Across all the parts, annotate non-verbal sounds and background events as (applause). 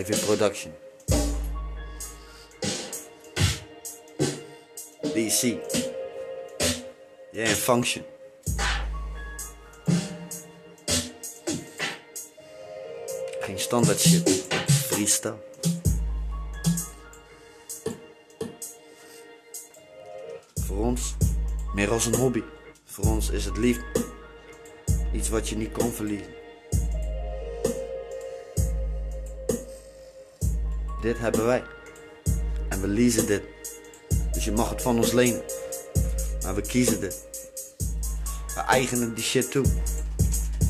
Live in production. DC. Yeah, function. Geen standaard shit. Freestyle. Voor ons meer als een hobby. Voor ons is het liefde. Iets wat je niet kan verliezen. Dit hebben wij. En we leasen dit. Dus je mag het van ons lenen. Maar we kiezen dit. We eigenen die shit toe.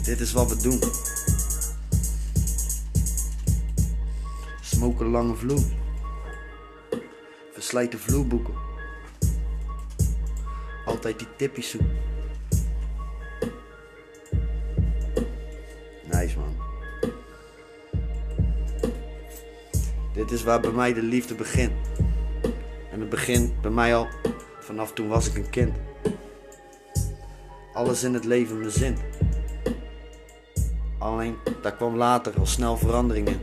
Dit is wat we doen. Smoken lange vloer. Verslijten vloerboeken. Altijd die tippies zoeken. Dit is waar bij mij de liefde begint. En het begint bij mij al vanaf toen was ik een kind. Alles in het leven mijn zin. Alleen daar kwam later al snel verandering in.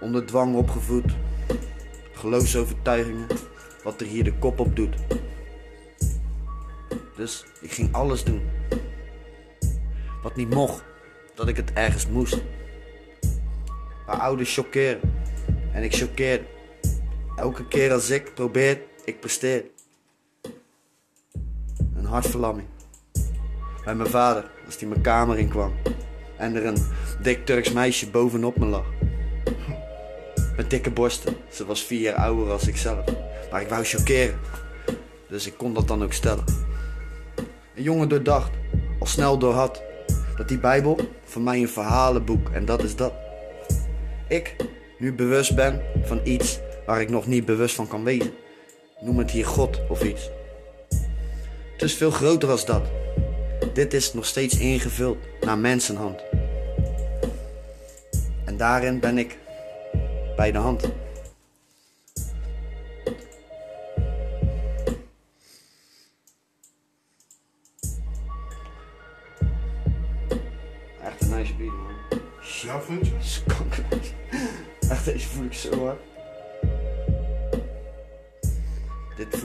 Onder dwang opgevoed. Geloofsovertuigingen. Wat er hier de kop op doet. Dus ik ging alles doen. Wat niet mocht. Dat ik het ergens moest. Waar ouders choqueren. En ik choqueerde. Elke keer als ik probeer, ik presteer. Een hartverlamming. Bij mijn vader, als hij mijn kamer in kwam. En er een dik Turks meisje bovenop me lag. Met dikke borsten. Ze was vier jaar ouder als ik zelf. Maar ik wou choqueren. Dus ik kon dat dan ook stellen. Een jongen doordacht, al snel doorhad. Dat die Bijbel voor mij een verhalenboek en dat is dat. Ik nu bewust ben van iets waar ik nog niet bewust van kan wezen. Noem het hier God of iets. Het is veel groter als dat. Dit is nog steeds ingevuld naar mensenhand. En daarin ben ik bij de hand.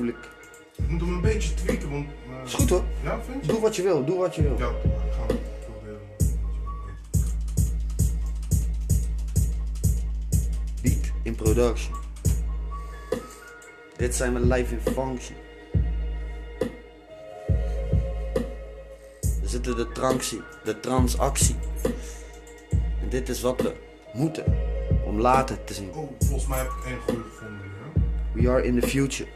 Ik. Moet hem een beetje tweaken, want... eh, Is goed hoor. Ja, vind je? Doe wat je wil, doe wat je wil. Ja, doe maar. Ik ga hem proberen. Beat in production. Dit zijn we live in function. We zitten de transie, de transactie. En dit is wat we moeten om later te zien. Oh, volgens mij heb ik één goede gevonden hè? We are in the future.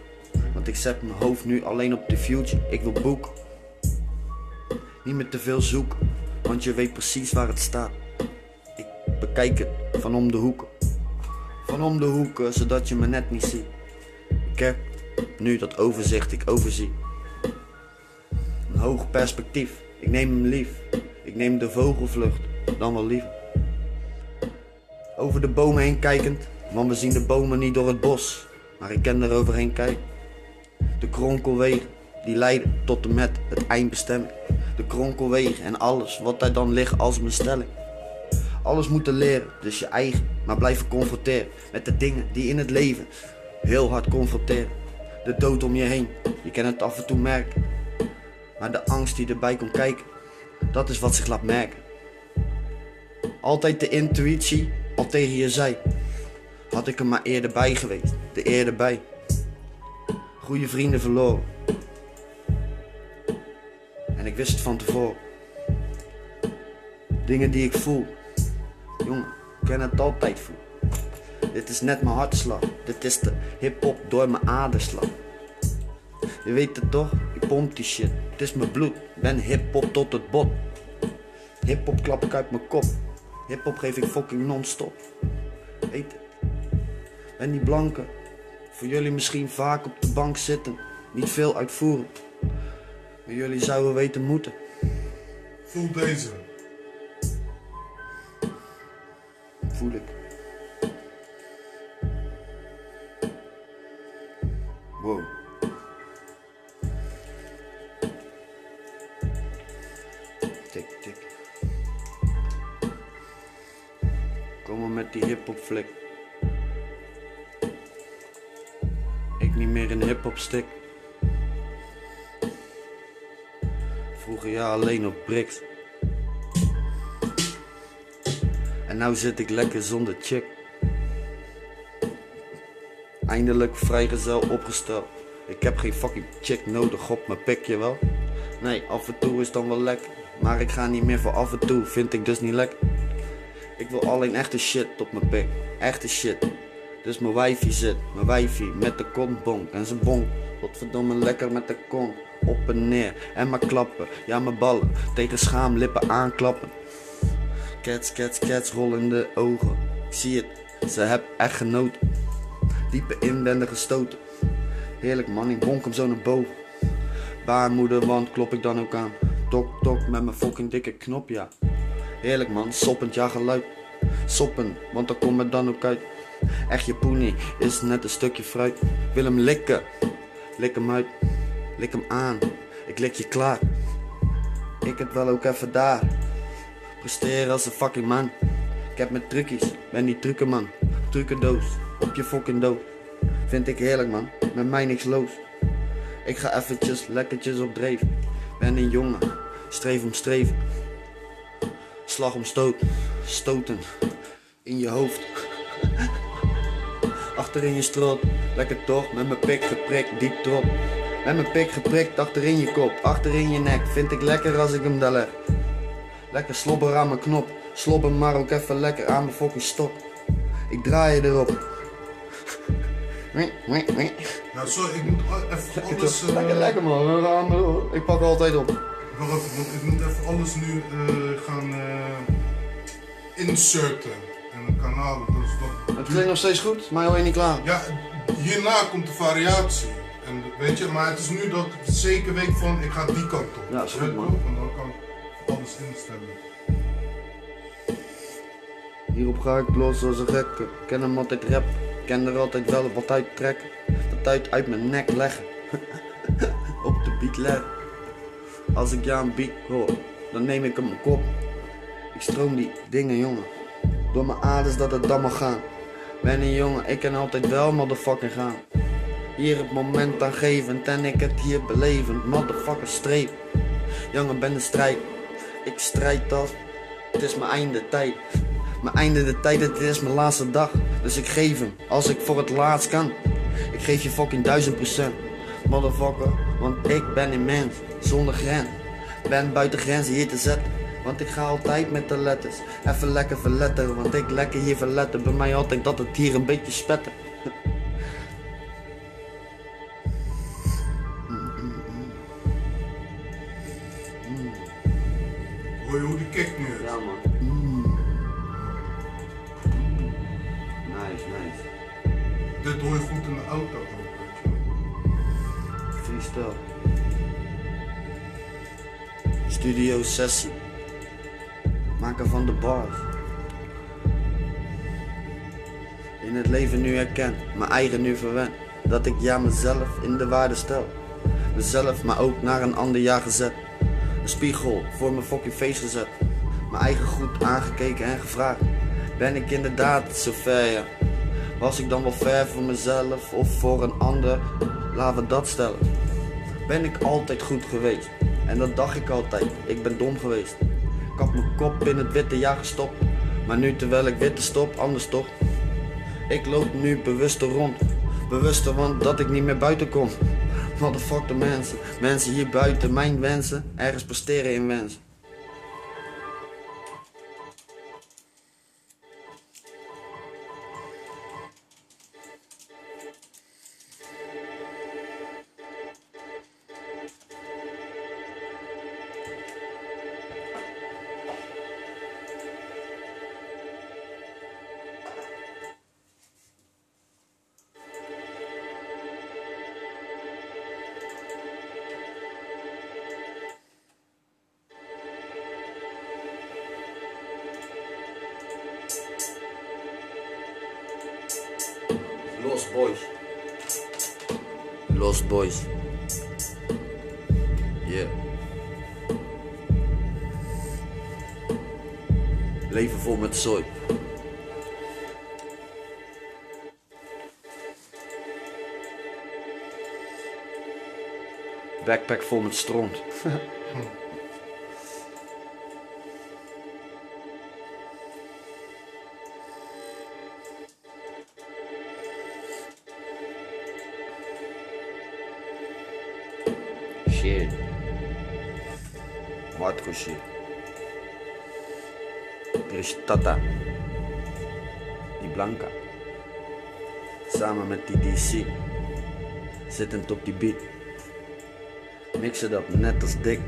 Want ik zet mijn hoofd nu alleen op de future. Ik wil boeken. Niet meer te veel zoeken, want je weet precies waar het staat. Ik bekijk het van om de hoeken. Van om de hoeken, zodat je me net niet ziet. Ik heb nu dat overzicht, ik overzie. Een hoog perspectief, ik neem hem lief. Ik neem de vogelvlucht, dan wel liever. Over de bomen heen kijkend, want we zien de bomen niet door het bos. Maar ik kan er overheen kijken. De kronkelwegen, die leiden tot en met het eindbestemming. De kronkelwegen en alles wat daar dan ligt als mijn stelling. Alles moeten leren, dus je eigen, maar blijven confronteren met de dingen die in het leven heel hard confronteren. De dood om je heen, je kan het af en toe merken. Maar de angst die erbij komt kijken, dat is wat zich laat merken. Altijd de intuïtie al tegen je zei. Had ik er maar eerder bij geweest, de eerder bij. Goede vrienden verloren. En ik wist het van tevoren. Dingen die ik voel. Jongen, ik kan het altijd voelen. Dit is net mijn hartslag. Dit is de hip-hop door mijn aderslag. Je weet het toch? Ik pomp die shit. Het is mijn bloed. Ben hip-hop tot het bot. Hip-hop klap ik uit mijn kop. Hip-hop geef ik fucking non-stop. Weet het. Ben die blanke. Voor jullie misschien vaak op de bank zitten. Niet veel uitvoeren. Maar jullie zouden weten moeten. Voel deze. Voel ik. Wow. Tik, tik. Komen met die hip-hop flik. Meer in hip-hop stick. Vroeger ja alleen op bricks. En nou zit ik lekker zonder chick. Eindelijk vrijgezel opgesteld. Ik heb geen fucking chick nodig op mijn pikje wel. Nee, af en toe is dan wel lekker. Maar ik ga niet meer voor af en toe, vind ik dus niet lekker. Ik wil alleen echte shit op mijn pik. Echte shit. Dus mijn wijfie zit, mijn wijfie met de kontbonk en zijn bonk. Godverdomme lekker met de kont. Op en neer en maar klappen. Ja, mijn ballen tegen schaamlippen aanklappen. Cats, cats, cats, rollende ogen. Ik zie het, ze heb echt genoten. Diepe inwendige stoten. Heerlijk man, ik bonk hem zo naar. Baarmoeder, want klop ik dan ook aan. Tok, tok met mijn fucking dikke knop, ja. Heerlijk man, soppend ja geluid. Soppen, want dan komt het dan ook uit. Echt je poenie is net een stukje fruit. Wil hem likken, lik hem uit, lik hem aan. Ik lik je klaar. Ik heb wel ook even daar. Presteren als een fucking man. Ik heb mijn truckies, ben die trucenman. Trucendoos, op je fucking dood. Vind ik heerlijk man, met mij niks loos. Ik ga eventjes lekkertjes op dreef. Ben een jongen, streef om streven. Slag om stoot, stoten. In je hoofd. (laughs) Achter in je strot, lekker toch, met mijn pik geprikt, diep drop. Met mijn pik geprikt, achter in je kop, achter in je nek. Vind ik lekker als ik hem daar leg. Lekker slobber aan mijn knop, slobber maar ook even lekker aan mijn fucking stok. Ik draai je erop. Nou, sorry, ik moet even Lekker, alles... toch? eh, lekker, lekker man, we gaan door. Ik pak altijd op. Wacht even, want ik moet even alles nu eh, gaan eh, inserten. En een kanaal, dat... Het klinkt nog steeds goed, maar je niet klaar. Ja, hierna komt de variatie. En weet je, maar het is nu dat ik zeker weet van, ik ga die kant op. Ja, is goed, man. En dan kan ik alles instellen. Hierop ga ik los als een gekke. Ken hem altijd rap, ken er altijd wel wat uit trekken. Dat uit uit mijn nek leggen. (laughs) Op de beat leggen. Als ik ja een beat hoor, dan neem ik hem mijn kop. Ik stroom die dingen, jongen. Door mijn aders dat het dan mag gaan. Ben een jongen, ik kan altijd wel motherfucking gaan. Hier het moment aangevend en ik het hier belevend. Motherfucker streep. Jongen, ben de strijd. Ik strijd als het is mijn einde tijd. Mijn einde de tijd, het is mijn laatste dag. Dus ik geef hem, als ik voor het laatst kan. Ik geef je fucking duizend procent. Motherfucker, want ik ben een mens, zonder grens. Ben buiten grenzen hier te zetten. Want ik ga altijd met de letters. Even lekker verletteren, want ik lekker hier verletter. Bij mij altijd dat het hier een beetje spetter. Herken, mijn eigen nu verwen. Dat ik ja mezelf in de waarde stel. Mezelf, maar ook naar een ander jaar gezet. Een spiegel voor mijn fucking face gezet. Mijn eigen goed aangekeken en gevraagd. Ben ik inderdaad zo ver, ja? Was ik dan wel ver voor mezelf of voor een ander? Laten we dat stellen. Ben ik altijd goed geweest? En dat dacht ik altijd. Ik ben dom geweest. Ik had mijn kop in het witte jaar gestopt. Maar nu terwijl ik witte stop, anders toch? Ik loop nu bewuster rond. Bewuster want dat ik niet meer buiten kom. Motherfuck de mensen. Mensen hier buiten mijn wensen. Ergens presteren in wensen. Backpack vol met stront. (laughs) shit. Hardcore shit. Er is Tata. Die Blanca. Samen met die DC. Zittend op die beat. Mix het op net als dik.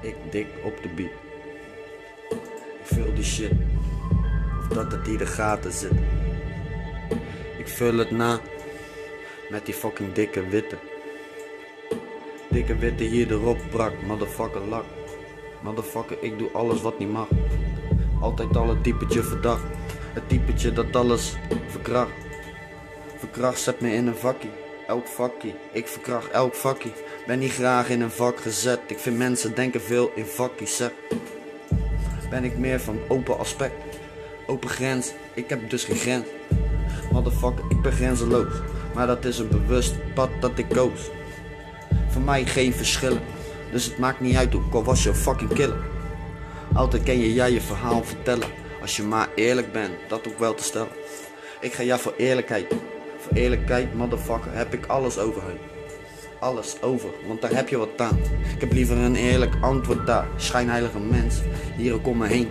Ik dik op de beat. Ik vul die shit. Of dat het hier de gaten zit. Ik vul het na. Met die fucking dikke witte. Dikke witte hier erop brak. Motherfucker lak. Motherfucker, ik doe alles wat niet mag. Altijd al het typetje verdacht. Het typetje dat alles verkracht. Verkracht zet me in een vakkie. Elk vakkie. Ik verkracht elk vakkie. Ben niet graag in een vak gezet. Ik vind mensen denken veel in vakkies. Ben ik meer van open aspect. Open grens. Ik heb dus geen grens. Motherfucker, ik ben grenzeloos. Maar dat is een bewust pad dat ik koos. Voor mij geen verschillen. Dus het maakt niet uit ook al was je een fucking killer. Altijd kan je jij je verhaal vertellen. Als je maar eerlijk bent, dat ook wel te stellen. Ik ga ja voor eerlijkheid. Voor eerlijkheid, motherfucker, heb ik alles overheen. Alles over, want daar heb je wat aan. Ik heb liever een eerlijk antwoord daar. Schijnheilige mens, hier ook om me heen.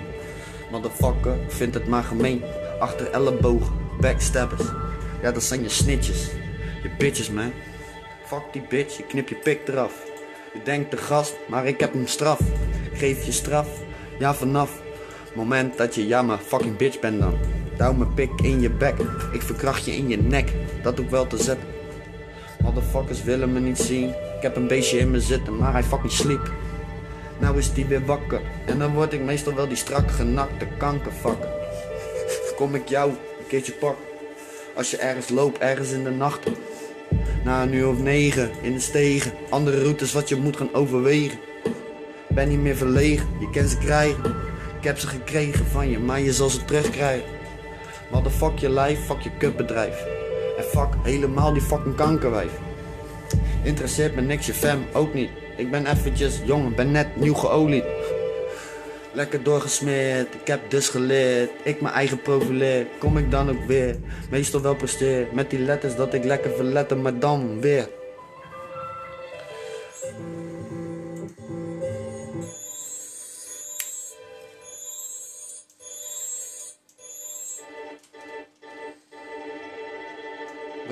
Motherfucker, vind het maar gemeen. Achter ellebogen, backstabbers. Ja, dat zijn je snitjes. Je bitches, man. Fuck die bitch, je knip je pik eraf. Je denkt de gast, maar ik heb hem straf. Geef je straf, ja vanaf. Moment dat je ja maar fucking bitch bent dan. Douw mijn pik in je bek, ik verkracht je in je nek. Dat ook wel te zetten. Motherfuckers willen me niet zien. Ik heb een beestje in me zitten, maar hij fucking sliep. Nou is die weer wakker. En dan word ik meestal wel die strak genakte kankervakker. Kom ik jou een keertje pakken. Als je ergens loopt, ergens in de nacht. Na een uur of negen in de stegen. Andere routes wat je moet gaan overwegen. Ben niet meer verlegen, je kan ze krijgen. Ik heb ze gekregen van je, maar je zal ze terugkrijgen. Motherfuck je lijf, fuck je kutbedrijf. En fuck helemaal die fucking kankerwijf. Interesseert me niks, je fam ook niet. Ik ben eventjes jong, ben net nieuw geolied. Lekker doorgesmeerd, ik heb dus geleerd. Ik mijn eigen profileer, kom ik dan ook weer. Meestal wel presteer, met die letters dat ik lekker verletter, maar dan weer.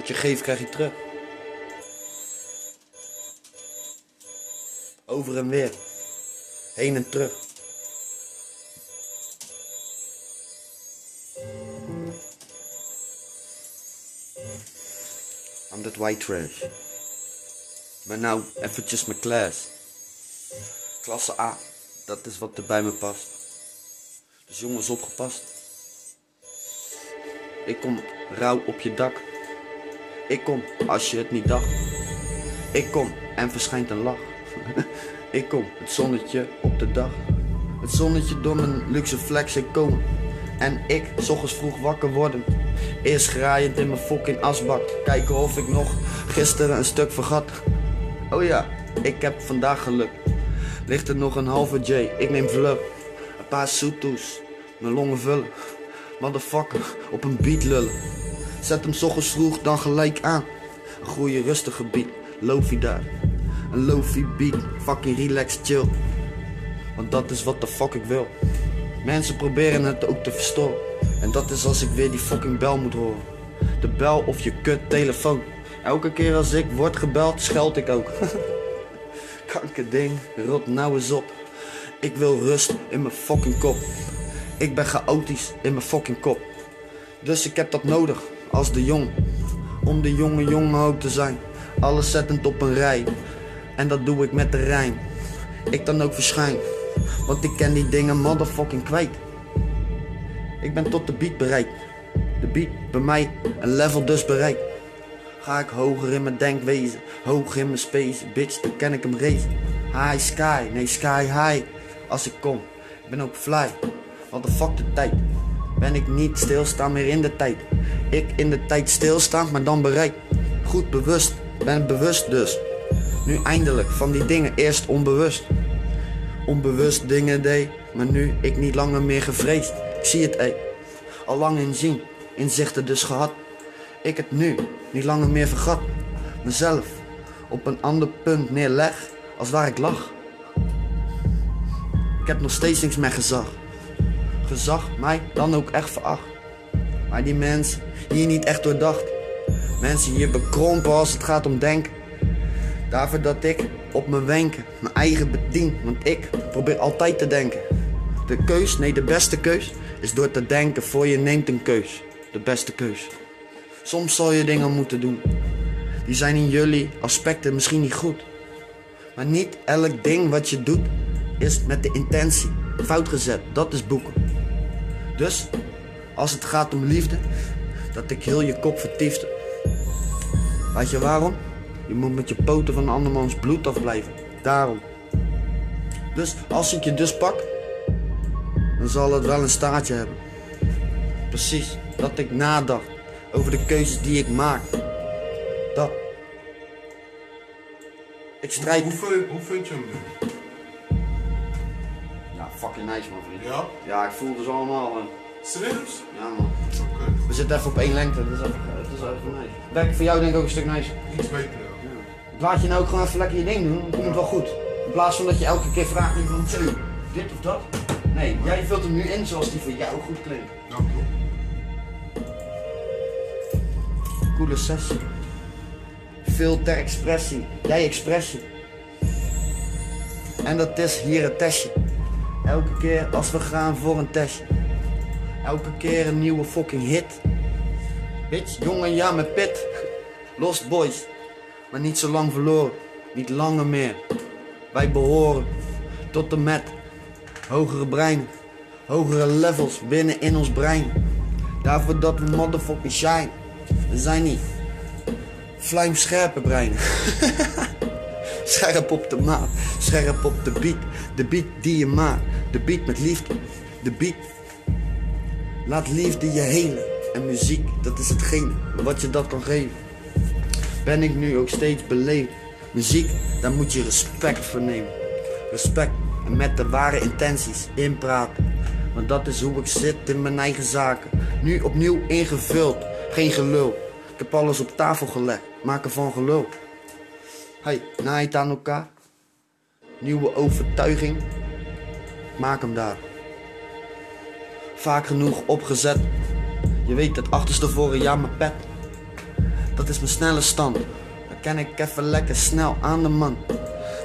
Wat je geeft, krijg je terug. Over en weer. Heen en terug. I'm that white trash. Maar nou, eventjes mijn klas. Klasse A, dat is wat er bij me past. Dus jongens, opgepast. Ik kom rauw op je dak. Ik kom als je het niet dacht. Ik kom en verschijnt een lach. (laughs) ik kom, het zonnetje op de dag. Het zonnetje door mijn luxe flex ik kom. En ik, s ochtends vroeg wakker worden. Eerst graaiend in mijn fucking asbak. Kijken of ik nog gisteren een stuk vergat. Oh ja, ik heb vandaag geluk. Ligt er nog een halve J, ik neem vlug. Een paar soetoes, mijn longen vullen. Motherfucker, op een beat lullen. Zet hem ochtends vroeg dan gelijk aan. Een goede rustige beat, lofi daar. Een lofi beat, fucking relax chill. Want dat is wat de fuck ik wil. Mensen proberen het ook te verstoren. En dat is als ik weer die fucking bel moet horen. De bel of je kut telefoon. Elke keer als ik word gebeld, scheld ik ook. (laughs) Kankerding, rot nou eens op. Ik wil rust in mijn fucking kop. Ik ben chaotisch in mijn fucking kop. Dus ik heb dat nodig, als de jong. Om de jonge jongen ook te zijn. Alles zettend op een rij. En dat doe ik met de rijm. Ik dan ook verschijn. Want ik ken die dingen motherfucking kwijt. Ik ben tot de beat bereid. De beat bij mij een level dus bereikt. Ga ik hoger in mijn denkwezen, hoog in mijn space, bitch, dan ken ik hem racen. High sky, nee sky high. Als ik kom, ik ben ook fly. Wat de fuck de tijd. Ben ik niet stilstaan meer in de tijd. Ik in de tijd stilstaan, maar dan bereik. Goed bewust, ben bewust dus. Nu eindelijk van die dingen eerst onbewust. Onbewust dingen deed, maar nu ik niet langer meer gevreesd. Ik zie het, ey. Al lang inzien, inzichten dus gehad. Ik het nu niet langer meer vergat. Mezelf op een ander punt neerleg als waar ik lag. Ik heb nog steeds niks meer gezag. Gezag mij dan ook echt veracht. Maar die mensen hier niet echt doordacht. Mensen hier bekrompen als het gaat om denken. Daarvoor dat ik op mijn wenken mijn eigen bedien. Want ik probeer altijd te denken. De keus, nee de beste keus, is door te denken voor je neemt een keus. De beste keus. Soms zal je dingen moeten doen. Die zijn in jullie aspecten misschien niet goed. Maar niet elk ding wat je doet is met de intentie. Fout gezet, dat is boeken. Dus, als het gaat om liefde, dat ik heel je kop vertiefde. Weet je waarom? Je moet met je poten van andermans bloed afblijven. Daarom. Dus als ik je dus pak, dan zal het wel een staartje hebben. Precies, dat ik nadacht over de keuzes die ik maak. Dat. Ik strijd. Hoe, hoe vind je hem nu? Ja, fucking nice man vriend. Ja? Ja, ik voel dus allemaal. man. Serieus? Ja man. We zitten even op één lengte, dat is even, dat is even nice. Werkt voor jou denk ik ook een stuk nice. Iets beter, ja. Laat je nou ook gewoon even lekker je ding doen, dan komt het wel goed. In plaats van dat je elke keer vraagt van zo, dit of dat. Nee, jij vult hem nu in zoals die voor jou goed klinkt. Ja, toch? Coole sessie. Veel ter expressie. Jij expressie. En dat is hier het testje. Elke keer als we gaan voor een testje. Elke keer een nieuwe fucking hit. Bitch, jongen, ja met pit. Lost boys. Maar niet zo lang verloren. Niet langer meer. Wij behoren tot en met hogere breinen. Hogere levels binnen in ons brein. Daarvoor dat we motherfucking shine. We zijn niet vlijmscherpe breinen. (laughs) Scherp op de maat, scherp op de beat. De beat die je maakt, de beat met liefde. De beat. Laat liefde je helen. En muziek, dat is hetgene wat je dat kan geven. Ben ik nu ook steeds beleefd. Muziek, daar moet je respect voor nemen. Respect en met de ware intenties inpraten. Want dat is hoe ik zit in mijn eigen zaken. Nu opnieuw ingevuld, geen gelul. Ik heb alles op tafel gelegd, maak ervan gelul. Hey, naai het aan elkaar. Nieuwe overtuiging, maak hem daar. Vaak genoeg opgezet. Je weet het, achterstevoren, ja mijn pet. Dat is mijn snelle stand. Dan ken ik even lekker snel aan de man.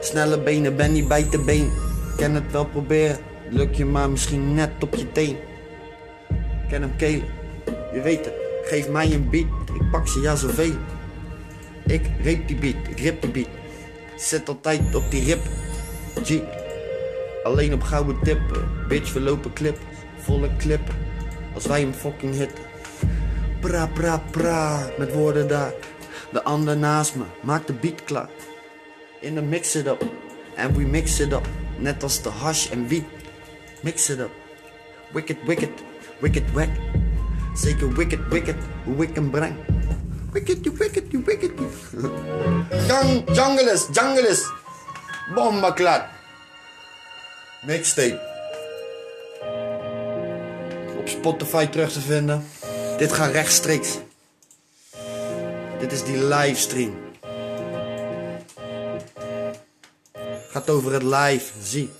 Snelle benen, ben niet bij de been. Ken het wel proberen, lukt je maar misschien net op je teen. Ken hem kelen, je weet het. Geef mij een beat, ik pak ze ja zoveel. Ik reep die beat, ik rip die beat. Zet altijd op die rip. G. Alleen op gouden tippen. Bitch, lopen clip. Volle clippen. Als wij hem fucking hitten. Pra pra pra. Met woorden daar. De ander naast me. Maak de beat klaar. In de mix it up. And we mix it up. Net als de hash en wiet. Mix it up. Wicked, wicked. Wicked, wack. Zeker wicked, wicked. Hoe ik hem breng. Wicked, you wicked, you wicked. (laughs) Jung, junglist, junglist. Bomba klaar. Mixtape. Spotify terug te vinden. Dit gaat rechtstreeks. Dit is die livestream. Gaat over het live, zie.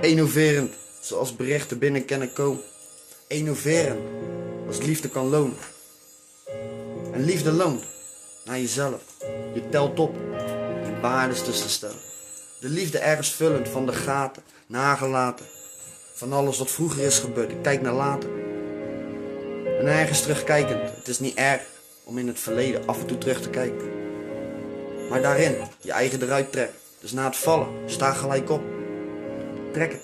Innoverend, zoals berichten binnen kunnen komen. Innoverend, als liefde kan lonen. En liefde loont naar jezelf. Je telt op in waardes tussen stellen. De liefde ergens vullend van de gaten, nagelaten. Van alles wat vroeger is gebeurd, ik kijk naar later. En ergens terugkijkend, het is niet erg om in het verleden af en toe terug te kijken. Maar daarin je eigen eruit trekken. Dus na het vallen, sta gelijk op. Trek het.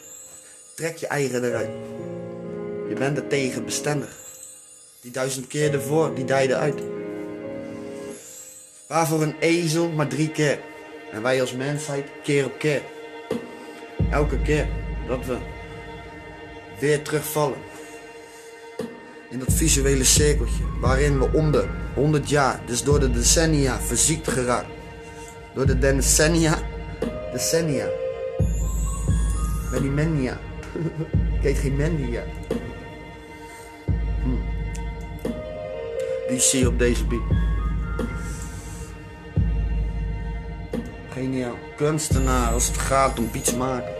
Trek je eigen eruit. Je bent er tegen bestendig. Die duizend keer ervoor, die dijde uit. Waarvoor een ezel maar drie keer. En wij als mensheid keer op keer. Elke keer dat we weer terugvallen. In dat visuele cirkeltje waarin we om de 100 jaar, dus door de decennia, verziekt geraakt. Door de decennia, decennia. Ben die heet geen. Hm. Die zie op deze beat. Geniaal. Kunstenaar als het gaat om beats maken.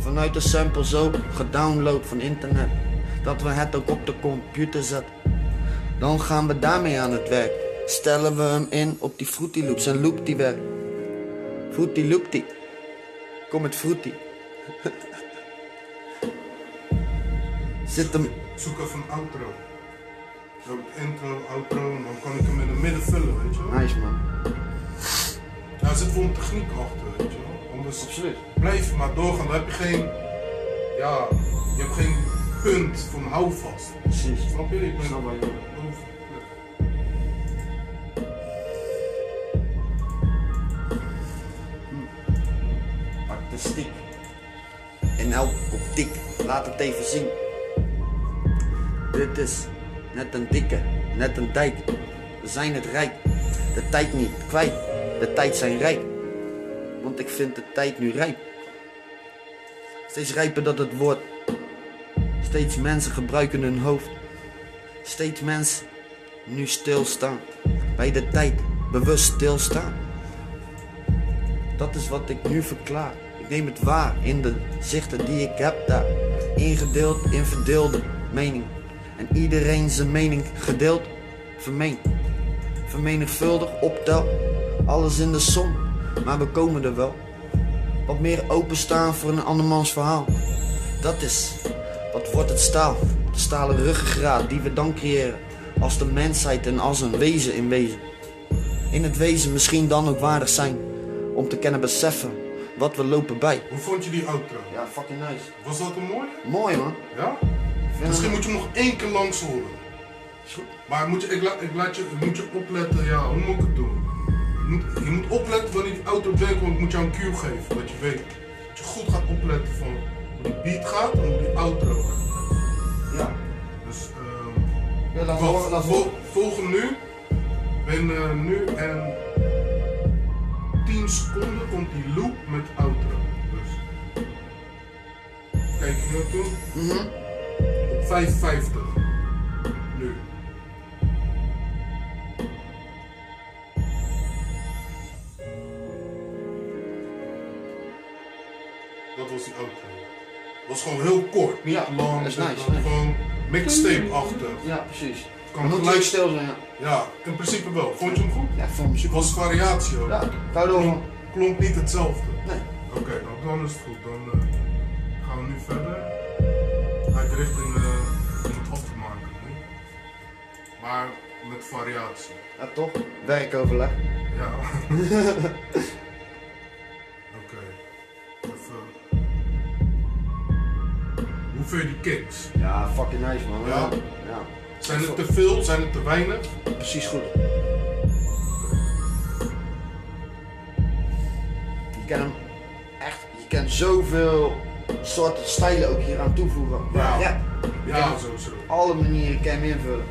Vanuit de sample zo gedownload van internet. Dat we het ook op de computer zetten. Dan gaan we daarmee aan het werk. Stellen we hem in op die Fruity Loops en loop die werkt. Fruity Loopty. Kom met Fruity. (laughs) Zit hem. Zoek even een outro. Zo intro, outro en dan kan ik hem in het midden vullen, weet je wel. Nice man. Daar zit een techniek achter, weet je wel. Anders Absoluut. blijf maar doorgaan, dan heb je geen, ja, je hebt geen punt van houvast. Precies. Snap je? Je bent Snap je over. Artistiek. In elke optiek. Laat het even zien. Dit is net een dikke, net een dijk. We zijn het rijk. De tijd niet kwijt. De tijd zijn rijk. Want ik vind de tijd nu rijp. Steeds rijper dat het wordt. Steeds mensen gebruiken hun hoofd. Steeds mensen nu stilstaan. Bij de tijd bewust stilstaan. Dat is wat ik nu verklaar. Ik neem het waar in de zichten die ik heb daar. Ingedeeld in verdeelde mening. En iedereen zijn mening gedeeld, vermeen. Vermenigvuldig, optel. Alles in de som, maar we komen er wel. Wat meer openstaan voor een andermans verhaal. Dat is, wat wordt het staal? De stalen ruggengraat die we dan creëren. Als de mensheid en als een wezen in wezen. In het wezen misschien dan ook waardig zijn. Om te kennen beseffen wat we lopen bij. Hoe vond je die outro? Ja, fucking nice. Was dat een mooie? Mooi man. Ja? Misschien hem- moet je hem nog één keer langs horen. Maar moet je, ik, la- ik laat je, moet je opletten, ja, hoe moet ik het doen? Je moet, je moet opletten wanneer die auto denkt, want ik moet jou een cue geven, dat je weet. Dat je goed gaat opletten van hoe die beat gaat en hoe die outro gaat. Ja. Dus, ehm ja laat laat vol- volg hem nu. Binnen nu en 10 seconden komt die loop met outro. Dus kijk je naartoe. Op 550. Nu. Dat was die outro. Dat was gewoon heel kort. Niet Ja, lang. dat is nice. Gewoon mixtape-achtig. Ja, precies. Kan moet gelijk- hij stil zijn, ja. Ja, in principe wel. Vond je hem goed? Ja, ik vond hem super. Was variatie ook. Ja. Klonk niet hetzelfde. Nee. Oké, nou dan is het goed. Dan eh, gaan we nu verder. Uit richting eh, om het af te maken. Maar met variatie. Ja, toch? Werkoverleg. Ja. (laughs) Die kicks? Ja, fucking nice man. Ja? Ja. Zijn het te veel? Zijn het te weinig? Precies goed. Je kan hem echt, je kan zoveel soorten stijlen ook hier aan toevoegen. Ja. ja. Ja, kan sowieso. alle manieren kan je hem invullen.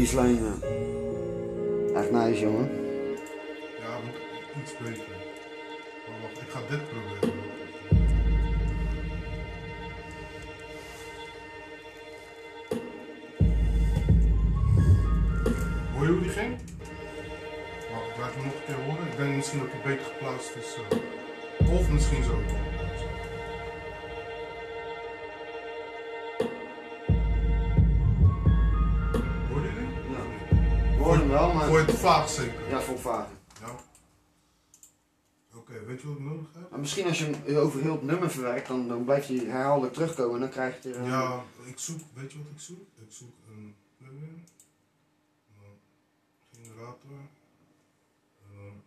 Baseline, eh, echt nice jongen. Wel, maar... Voor het vaag zeker. Ja, voor vagen. Ja. Oké, weet je wat ik nodig heb? Maar misschien als je hem over heel het nummer verwerkt, dan, dan blijft hij herhaaldelijk terugkomen en dan krijg je er... eh, Ja, ik zoek, weet je wat ik zoek? Ik zoek een plugin, een generator. en dan-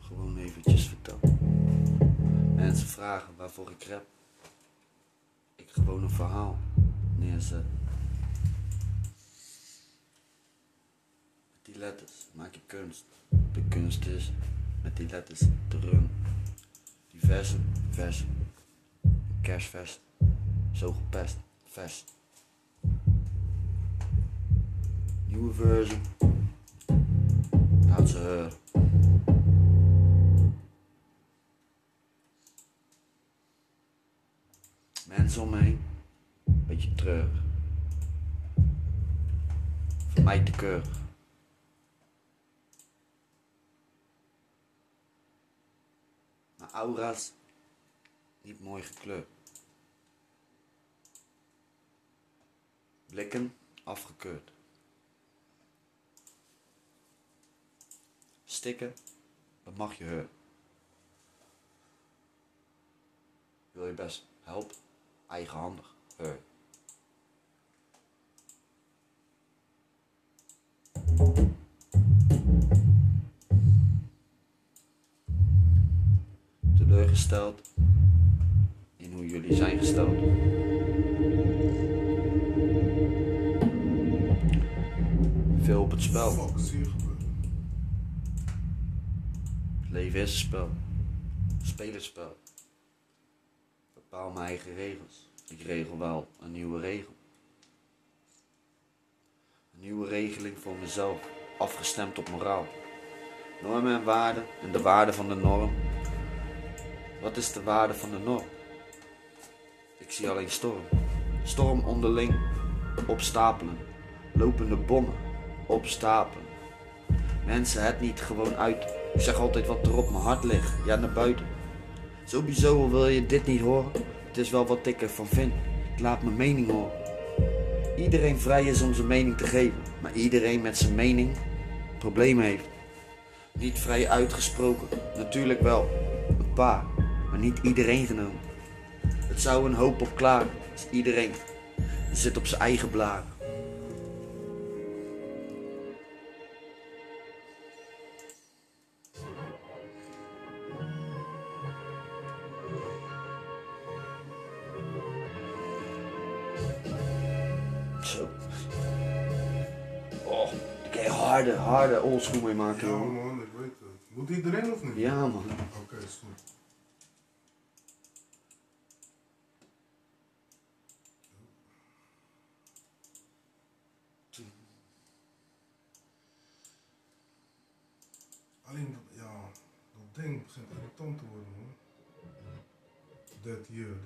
gewoon eventjes vertel. Mensen vragen waarvoor ik rap. Ik gewoon een verhaal neerzet. Met die letters maak je kunst. De kunst is met die letters te run. Die versen, versen. Kerstvers. Zo gepest. Vers. Nieuwe versie. Laat ze horen. Mensen. Beetje treurig. Voor mij te. Maar aura's niet mooi gekleurd. Blikken afgekeurd. Stikken, dat mag je. Wil je best helpen? eigenhandig. Uh. Teleurgesteld in hoe jullie zijn gesteld. Veel op het spel. Het leven Bepaal mijn eigen regels. Ik regel wel een nieuwe regel. Een nieuwe regeling voor mezelf, afgestemd op moraal. Normen en waarden en de waarde van de norm. Wat is de waarde van de norm? Ik zie alleen storm. Storm onderling, opstapelen. Lopende bommen, opstapelen. Mensen het niet gewoon uit. Ik zeg altijd wat er op mijn hart ligt. Ja, naar buiten. Sowieso wil je dit niet horen. Het is wel wat ik ervan vind. Ik laat mijn mening horen. Iedereen vrij is om zijn mening te geven. Maar iedereen met zijn mening problemen heeft. Niet vrij uitgesproken. Natuurlijk wel. Een paar. Maar niet iedereen genomen. Het zou een hoop op klaar. Als iedereen zit op zijn eigen blaren. Harde, harde oldschool mee maken, Ja man, ik weet het. Moet die erin of niet? Ja, man. Oké, is goed. Alleen dat, ja, dat ding begint irritant te worden man. That year,